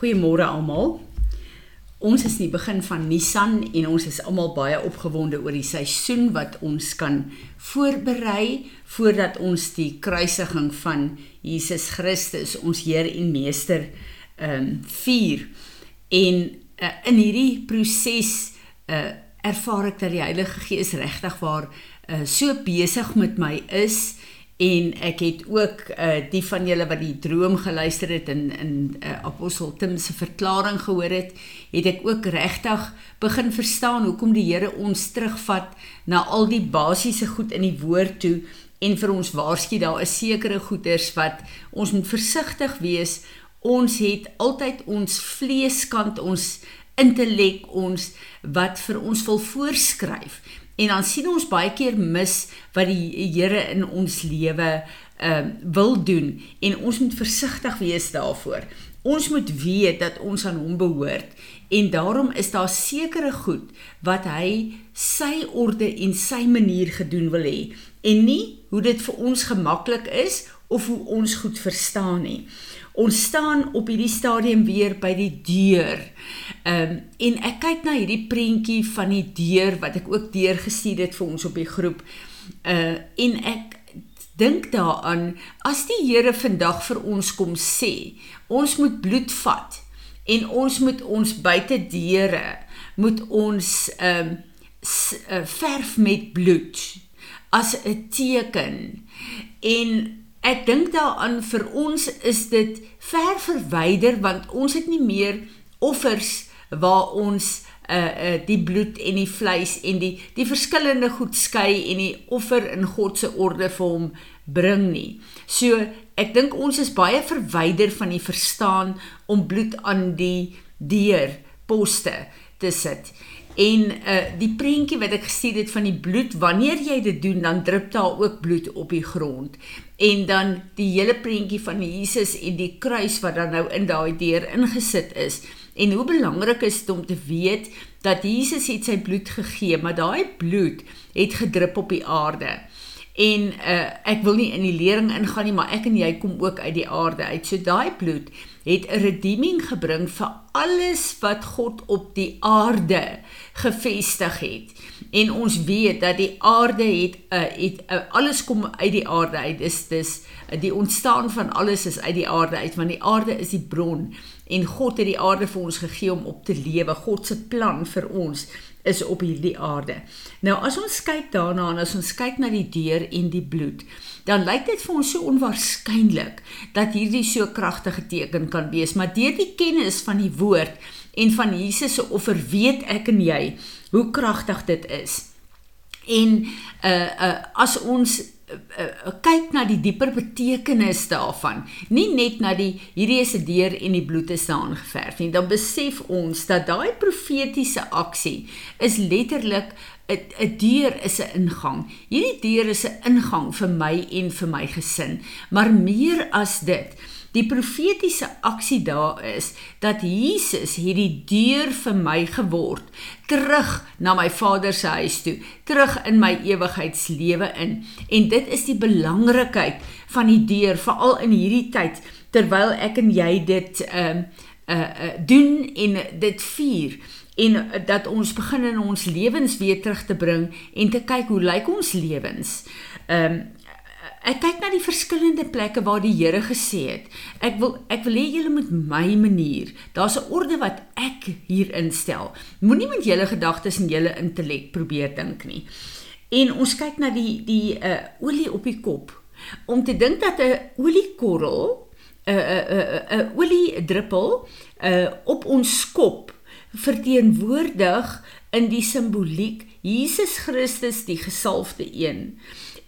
Goeiemôre almal. Ons is in die begin van Nisan en ons is almal baie opgewonde oor die seisoen wat ons kan voorberei voordat ons die kruisiging van Jesus Christus, ons Heer en Meester, ehm um, vier. En uh, in hierdie proses uh, ervaar ek dat die Heilige Gees regtig waar uh, so besig met my is en ek het ook uh die van julle wat die droom geluister het in in uh, apostel Tim se verklaring gehoor het, het ek ook regtig begin verstaan hoekom die Here ons terugvat na al die basiese goed in die woord toe en vir ons waarsku daar is sekere goeders wat ons moet versigtig wees. Ons het altyd ons vleeskant, ons intellek, ons wat vir ons wil voorskryf. En dan sien ons baie keer mis wat die Here in ons lewe ehm uh, wil doen en ons moet versigtig wees daarvoor. Ons moet weet dat ons aan hom behoort en daarom is daar sekere goed wat hy sy orde en sy manier gedoen wil hê en nie hoe dit vir ons gemaklik is of hoe ons goed verstaan nie. Ons staan op hierdie stadium weer by die deur. Ehm um, en ek kyk na hierdie prentjie van die deur wat ek ook deurgestuur het vir ons op die groep. Uh en ek dink daaraan as die Here vandag vir ons kom sê, ons moet bloed vat en ons moet ons buite deure moet ons ehm um, verf met bloed as 'n teken en Ek dink daaraan vir ons is dit ver verwyder want ons het nie meer offers waar ons uh uh die bloed en die vleis en die die verskillende goed skei en die offer in God se orde vir hom bring nie. So ek dink ons is baie verwyder van die verstaan om bloed aan die deur poste te sit. En uh die prentjie wat ek gesien het van die bloed, wanneer jy dit doen, dan drup daar ook bloed op die grond. En dan die hele prentjie van Jesus en die kruis wat dan nou in daai deur ingesit is. En hoe belangrik is dit om te weet dat Jesus het sy bloed gegee, maar daai bloed het gedrup op die aarde. En uh ek wil nie in die lering ingaan nie, maar ek en jy kom ook uit die aarde uit. So daai bloed het 'n redeeming gebring vir alles wat God op die aarde gevestig het. En ons weet dat die aarde het uh, het uh, alles kom uit die aarde uit. Dis dis uh, die ontstaan van alles is uit die aarde uit want die aarde is die bron en God het die aarde vir ons gegee om op te lewe. God se plan vir ons is op hierdie aarde. Nou as ons kyk daarna en as ons kyk na die deur en die bloed, dan lyk dit vir ons so onwaarskynlik dat hierdie so kragtige teken kan wees, maar deur die kennis van die woord en van Jesus se offer weet ek en jy hoe kragtig dit is. En uh uh as ons kyk na die dieper betekenis daarvan, nie net na die hierdie is 'n deur en die bloed is daarin geverf nie, dan besef ons dat daai profetiese aksie is letterlik 'n deur is 'n ingang. Hierdie deur is 'n ingang vir my en vir my gesin, maar meer as dit Die profetiese aksie daar is dat Jesus hierdie deur vir my geword terug na my Vader se huis toe, terug in my ewigheidslewe in. En dit is die belangrikheid van die deur veral in hierdie tyd terwyl ek en jy dit ehm uh, uh, uh, doen en dit vier en dat ons begin in ons lewens weer terug te bring en te kyk hoe lyk ons lewens. Ehm um, ek kyk na die verskillende plekke waar die Here gesê het. Ek wil ek wil hê julle moet my manier. Daar's 'n orde wat ek hier instel. Moenie met julle gedagtes en julle intellek probeer dink nie. En ons kyk na die die uh olie op die kop om te dink dat 'n oliekorrel 'n 'n 'n olie druppel uh op ons kop verteenwoordig in die simboliek Jesus Christus die gesalfde een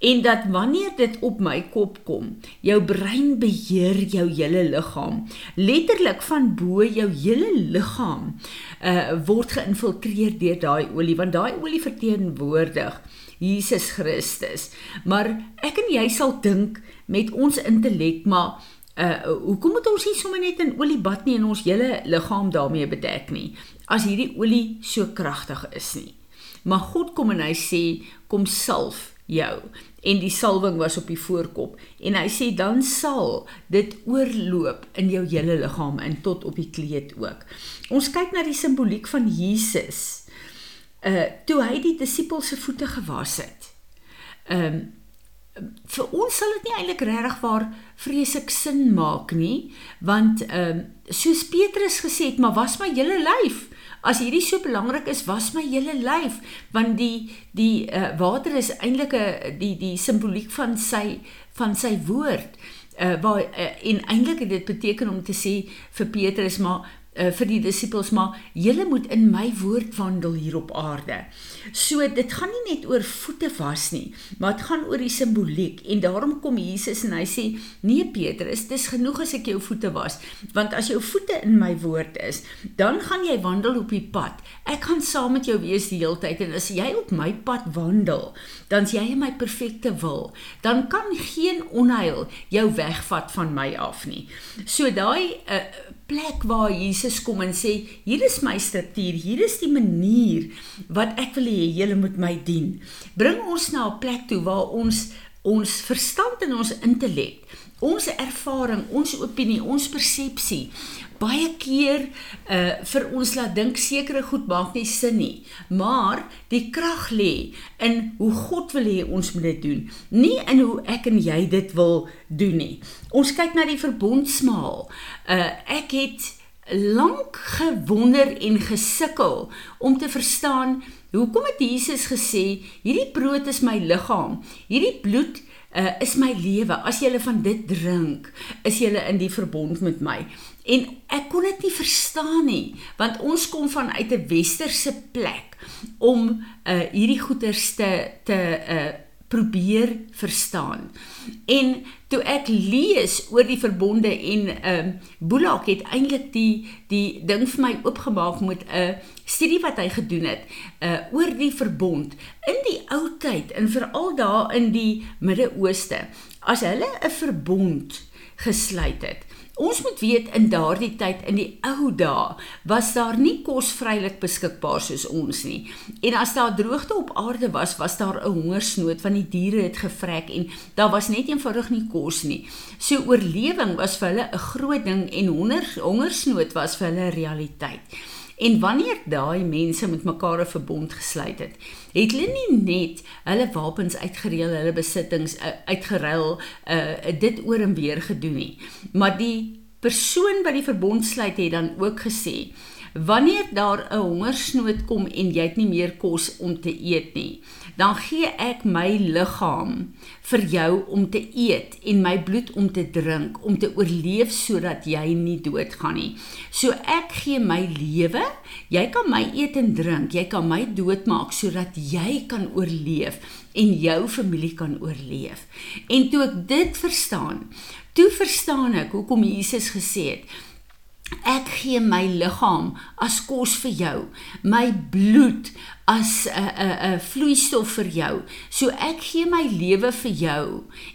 en dat wanneer dit op my kop kom, jou brein beheer jou hele liggaam. Letterlik van bo jou hele liggaam uh word geïnfiltreer deur daai olie want daai olie verteenwoordig Jesus Christus. Maar ek en jy sal dink met ons intellek maar uh hoekom moet ons nie sommer net in olie bad nie en ons hele liggaam daarmee bedek nie as hierdie olie so kragtig is nie. Maar God kom en hy sê kom salf jou en die salwing was op die voorkop en hy sê dan sal dit oorloop in jou hele liggaam en tot op die kleed ook. Ons kyk na die simboliek van Jesus. Uh toe hy die disippels se voete gewas het. Um vir ons sal dit nie eintlik regtig waar vreeslik sin maak nie, want um soos Petrus gesê het, maar was my hele lyf As hierdie so belangrik is, was my hele lyf want die die uh, water is eintlik 'n die die simboliek van sy van sy woord. Uh, waar uh, en eintlik dit beteken om te sê vir Petrus maar uh, vir die disippels maar julle moet in my woord wandel hier op aarde. So dit gaan nie net oor voete was nie, maar dit gaan oor die simboliek en daarom kom Jesus en hy sê nee Petrus, dis genoeg as ek jou voete was, want as jou voete in my woord is, dan gaan jy wandel op die pad. Ek gaan saam met jou wees die hele tyd en as jy op my pad wandel, dan is jy in my perfekte wil, dan kan geen onheil jou wegvat van my af nie. So daai uh, plek waar Jesus kom en sê hier is my struktuur, hier is die manier wat ek wil hê julle moet my dien. Bring ons na 'n plek toe waar ons ons verstand en ons intellek, ons ervaring, ons opinie, ons persepsie baie keer uh vir ons laat dink sekere goed maak nie sin nie maar die krag lê in hoe God wil hê ons moet dit doen nie in hoe ek en jy dit wil doen nie ons kyk na die verbondsmaal uh ek het lank gewonder en gesukkel om te verstaan hoekom het Jesus gesê hierdie brood is my liggaam hierdie bloed uh, is my lewe. As jy van dit drink, is jy in die verbond met my. En ek kon dit nie verstaan nie, want ons kom vanuit 'n westerse plek om uh hierdie goeders te te uh probeer verstaan. En toe ek lees oor die verbonde en ehm um, Bulak het eintlik die die ding vir my oopgemaak met 'n studie wat hy gedoen het uh oor die verbond in die ou tyd en veral daar in die Midde-Ooste. As hulle 'n verbond gesluit het, Ons moet weet in daardie tyd in die ou dae was daar nie kos vrylik beskikbaar soos ons nie. En as daar droogte op aarde was, was daar 'n hongersnood want die diere het gevrek en daar was net eenvoudig nie kos nie. So oorlewing was vir hulle 'n groot ding en honger, hongersnood was vir hulle 'n realiteit. En wanneer daai mense met mekaar 'n verbond gesluit het, het hulle nie net hulle wapens uitgereël, hulle besittings uh, uitgeruil, uh, dit oor en weer gedoen nie, maar die persoon wat die verbond sluit het dan ook gesê Wanneer daar 'n hongersnood kom en jy het nie meer kos om te eet nie, dan gee ek my liggaam vir jou om te eet en my bloed om te drink om te oorleef sodat jy nie doodgaan nie. So ek gee my lewe, jy kan my eet en drink, jy kan my doodmaak sodat jy kan oorleef en jou familie kan oorleef. En toe ek dit verstaan, toe verstaan ek hoekom Jesus gesê het Ek gee my liggaam as kos vir jou, my bloed as 'n 'n 'n vloeistof vir jou. So ek gee my lewe vir jou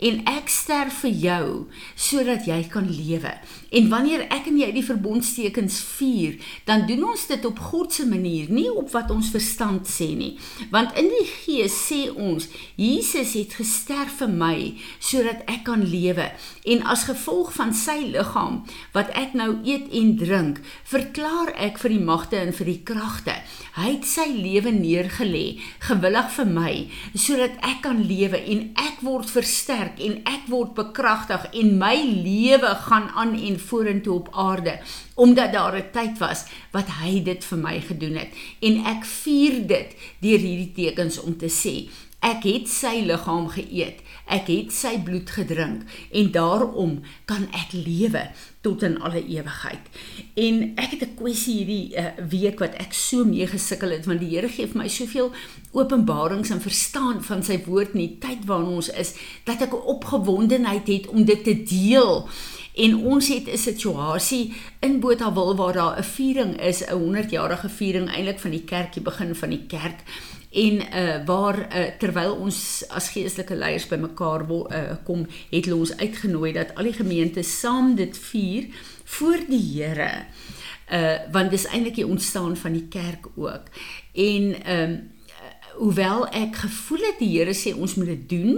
en ek sterf vir jou sodat jy kan lewe. En wanneer ek en jy die verbondstekens vier, dan doen ons dit op God se manier, nie op wat ons verstand sê nie. Want in die Gees sê ons, Jesus het gesterf vir my sodat ek kan lewe. En as gevolg van sy liggaam wat ek nou eet en drink, verklaar ek vir die magte en vir die kragte. Hy het sy lewe neergelê gewillig vir my sodat ek kan lewe en ek word versterk en ek word bekragtig en my lewe gaan aan en vorentoe op aarde omdat daar 'n tyd was wat hy dit vir my gedoen het. En ek vier dit deur hierdie tekens om te sê ek het sy liggaam geëet ek het sy bloed gedrink en daarom kan ek lewe tot in alle ewigheid. En ek het 'n kwessie hierdie uh, week wat ek so mee gesukkel het want die Here gee vir my soveel openbarings en verstaan van sy woord in die tyd waarin ons is dat ek 'n opgewondenheid het om dit te deel. En ons het 'n situasie in Botawil waar daar 'n viering is, 'n 100-jarige viering eintlik van die kerkie begin van die kerk en uh waar uh, terwyl ons as geestelike leiers bymekaar uh, kom het hulle ons uitgenooi dat al die gemeentes saam dit vier voor die Here uh want dis eintlik die ontstaan van die kerk ook. En um hoewel ek gevoel het die Here sê ons moet dit doen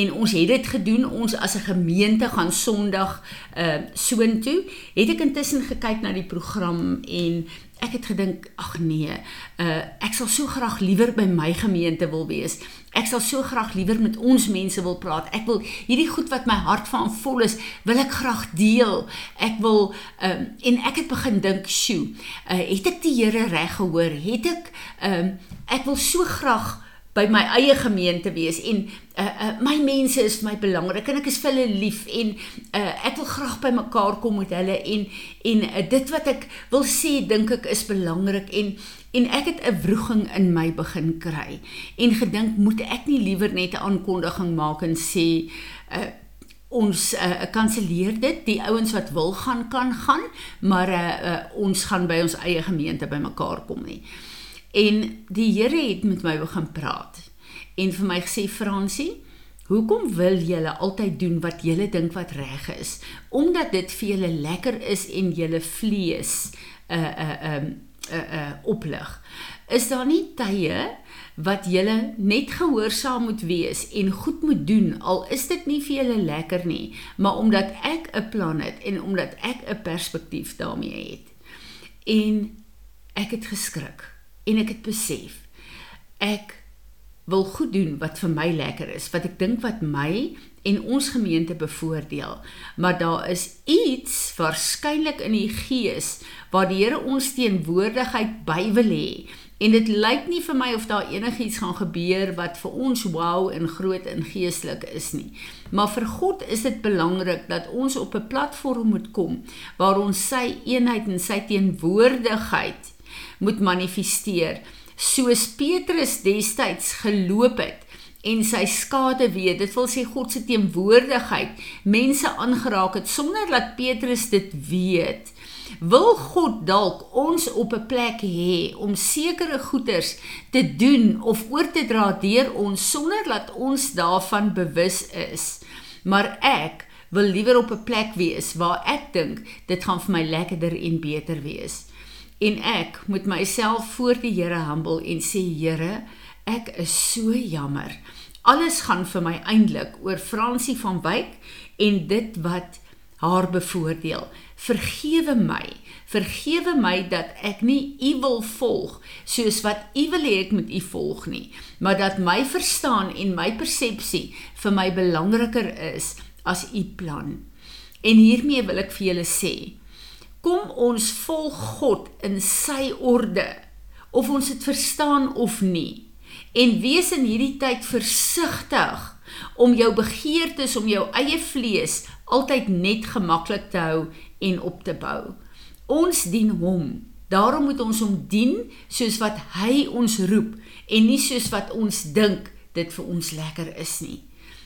en ons het dit gedoen ons as 'n gemeente gaan Sondag uh soontoe het ek intussen gekyk na die program en ek het gedink ag nee uh ek sal so graag liewer by my gemeente wil wees. Ek sal so graag liewer met ons mense wil praat. Ek wil hierdie goed wat my hart van vol is wil ek graag deel. Ek wil um en ek het begin dink sjoe uh, het ek die Here reg gehoor? Het ek um ek wil so graag by my eie gemeente wees en uh, uh, my mense is vir my belangrik en ek is vir hulle lief en uh, ek wil graag by mekaar kom met hulle en en uh, dit wat ek wil sê dink ek is belangrik en en ek het 'n wroging in my begin kry en gedink moet ek nie liewer net 'n aankondiging maak en sê uh, ons uh, kanselleer dit die ouens wat wil gaan kan gaan maar uh, uh, ons gaan by ons eie gemeente by mekaar kom nie En die Here het met my begin praat en vir my gesê Fransie, hoekom wil julle altyd doen wat julle dink wat reg is? Omdat dit vir julle lekker is en julle vlees uh, uh, um, 'n uh, uh, oplig. Is daar nie tye wat julle net gehoorsaam moet wees en goed moet doen al is dit nie vir julle lekker nie, maar omdat ek 'n plan het en omdat ek 'n perspektief daarmee het. En ek het geskrik en ek het besef ek wil goed doen wat vir my lekker is, wat ek dink wat my en ons gemeente bevoordeel. Maar daar is iets waarskynlik in die gees waar die Here ons teenwoordigheid by wil hê. En dit lyk nie vir my of daar enigiets gaan gebeur wat vir ons wow en groot en geestelik is nie. Maar vir God is dit belangrik dat ons op 'n platform moet kom waar ons sy eenheid en sy teenwoordigheid moet manifesteer. Soos Petrus destyds geloop het en sy skade weet dit wil sê God se teenwoordigheid mense aangeraak het sonder dat Petrus dit weet wil God dalk ons op 'n plek hê om sekere goeders te doen of oor te dra deur ons sonder dat ons daarvan bewus is. Maar ek wil liewer op 'n plek wees waar ek dink dit gaan vir my lekkerder en beter wees en ek moet myself voor die Here humble en sê Here, ek is so jammer. Alles gaan vir my eintlik oor Fransie van Wyk en dit wat haar bevoordeel. Vergewe my. Vergewe my dat ek nie u wil volg soos wat u wil hê ek moet u volg nie, maar dat my verstaan en my persepsie vir my belangriker is as u plan. En hiermee wil ek vir julle sê, kom ons volg God in sy orde of ons dit verstaan of nie. En wees in hierdie tyd versigtig om jou begeertes om jou eie vlees altyd net gemaklik te hou en op te bou. Ons dien hom. Daarom moet ons hom dien soos wat hy ons roep en nie soos wat ons dink dit vir ons lekker is nie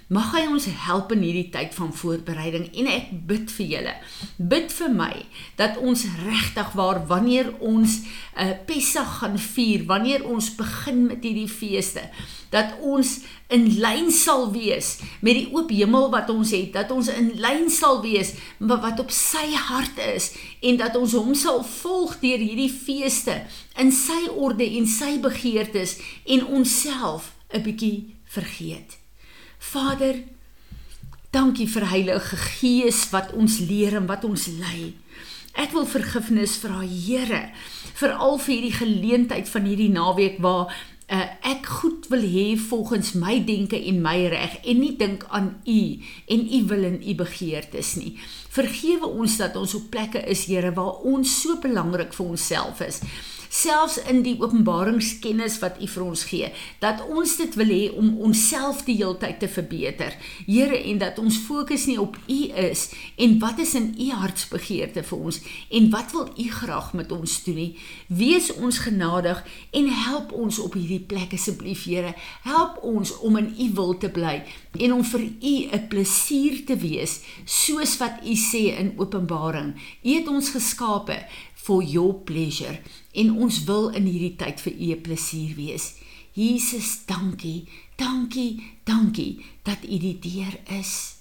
Mag hy ons help in hierdie tyd van voorbereiding en ek bid vir julle. Bid vir my dat ons regtig waar wanneer ons 'n uh, Pessach gaan vier, wanneer ons begin met hierdie feeste, dat ons in lyn sal wees met die oop hemel wat ons het, dat ons in lyn sal wees met wat op sy hart is en dat ons hom sal volg deur hierdie feeste in sy orde en sy begeertes en onsself 'n bietjie vergeet. Vader, dankie vir Heilige Gees wat ons leer en wat ons lei. Ek wil vergifnis vra, Here, veral vir hierdie geleentheid van hierdie naweek waar uh, ek goed wil hê volgens my denke en my reg en nie dink aan U en U wil en U begeertes nie. Vergewe ons dat ons op plekke is, Here, waar ons so belangrik vir onsself is selfs in die openbaringskennis wat U vir ons gee, dat ons dit wil hê om onsself die heeltyd te verbeter. Here, en dat ons fokus nie op U is en wat is in U hartsbegeerte vir ons en wat wil U graag met ons doen nie. Wees ons genadig en help ons op hierdie plek asseblief, Here. Help ons om in U wil te bly en om vir U 'n plesier te wees, soos wat U sê in Openbaring. U het ons geskape for your pleasure en ons wil in hierdie tyd vir u plesier wees. Jesus, dankie. Dankie, dankie dat u die deur is.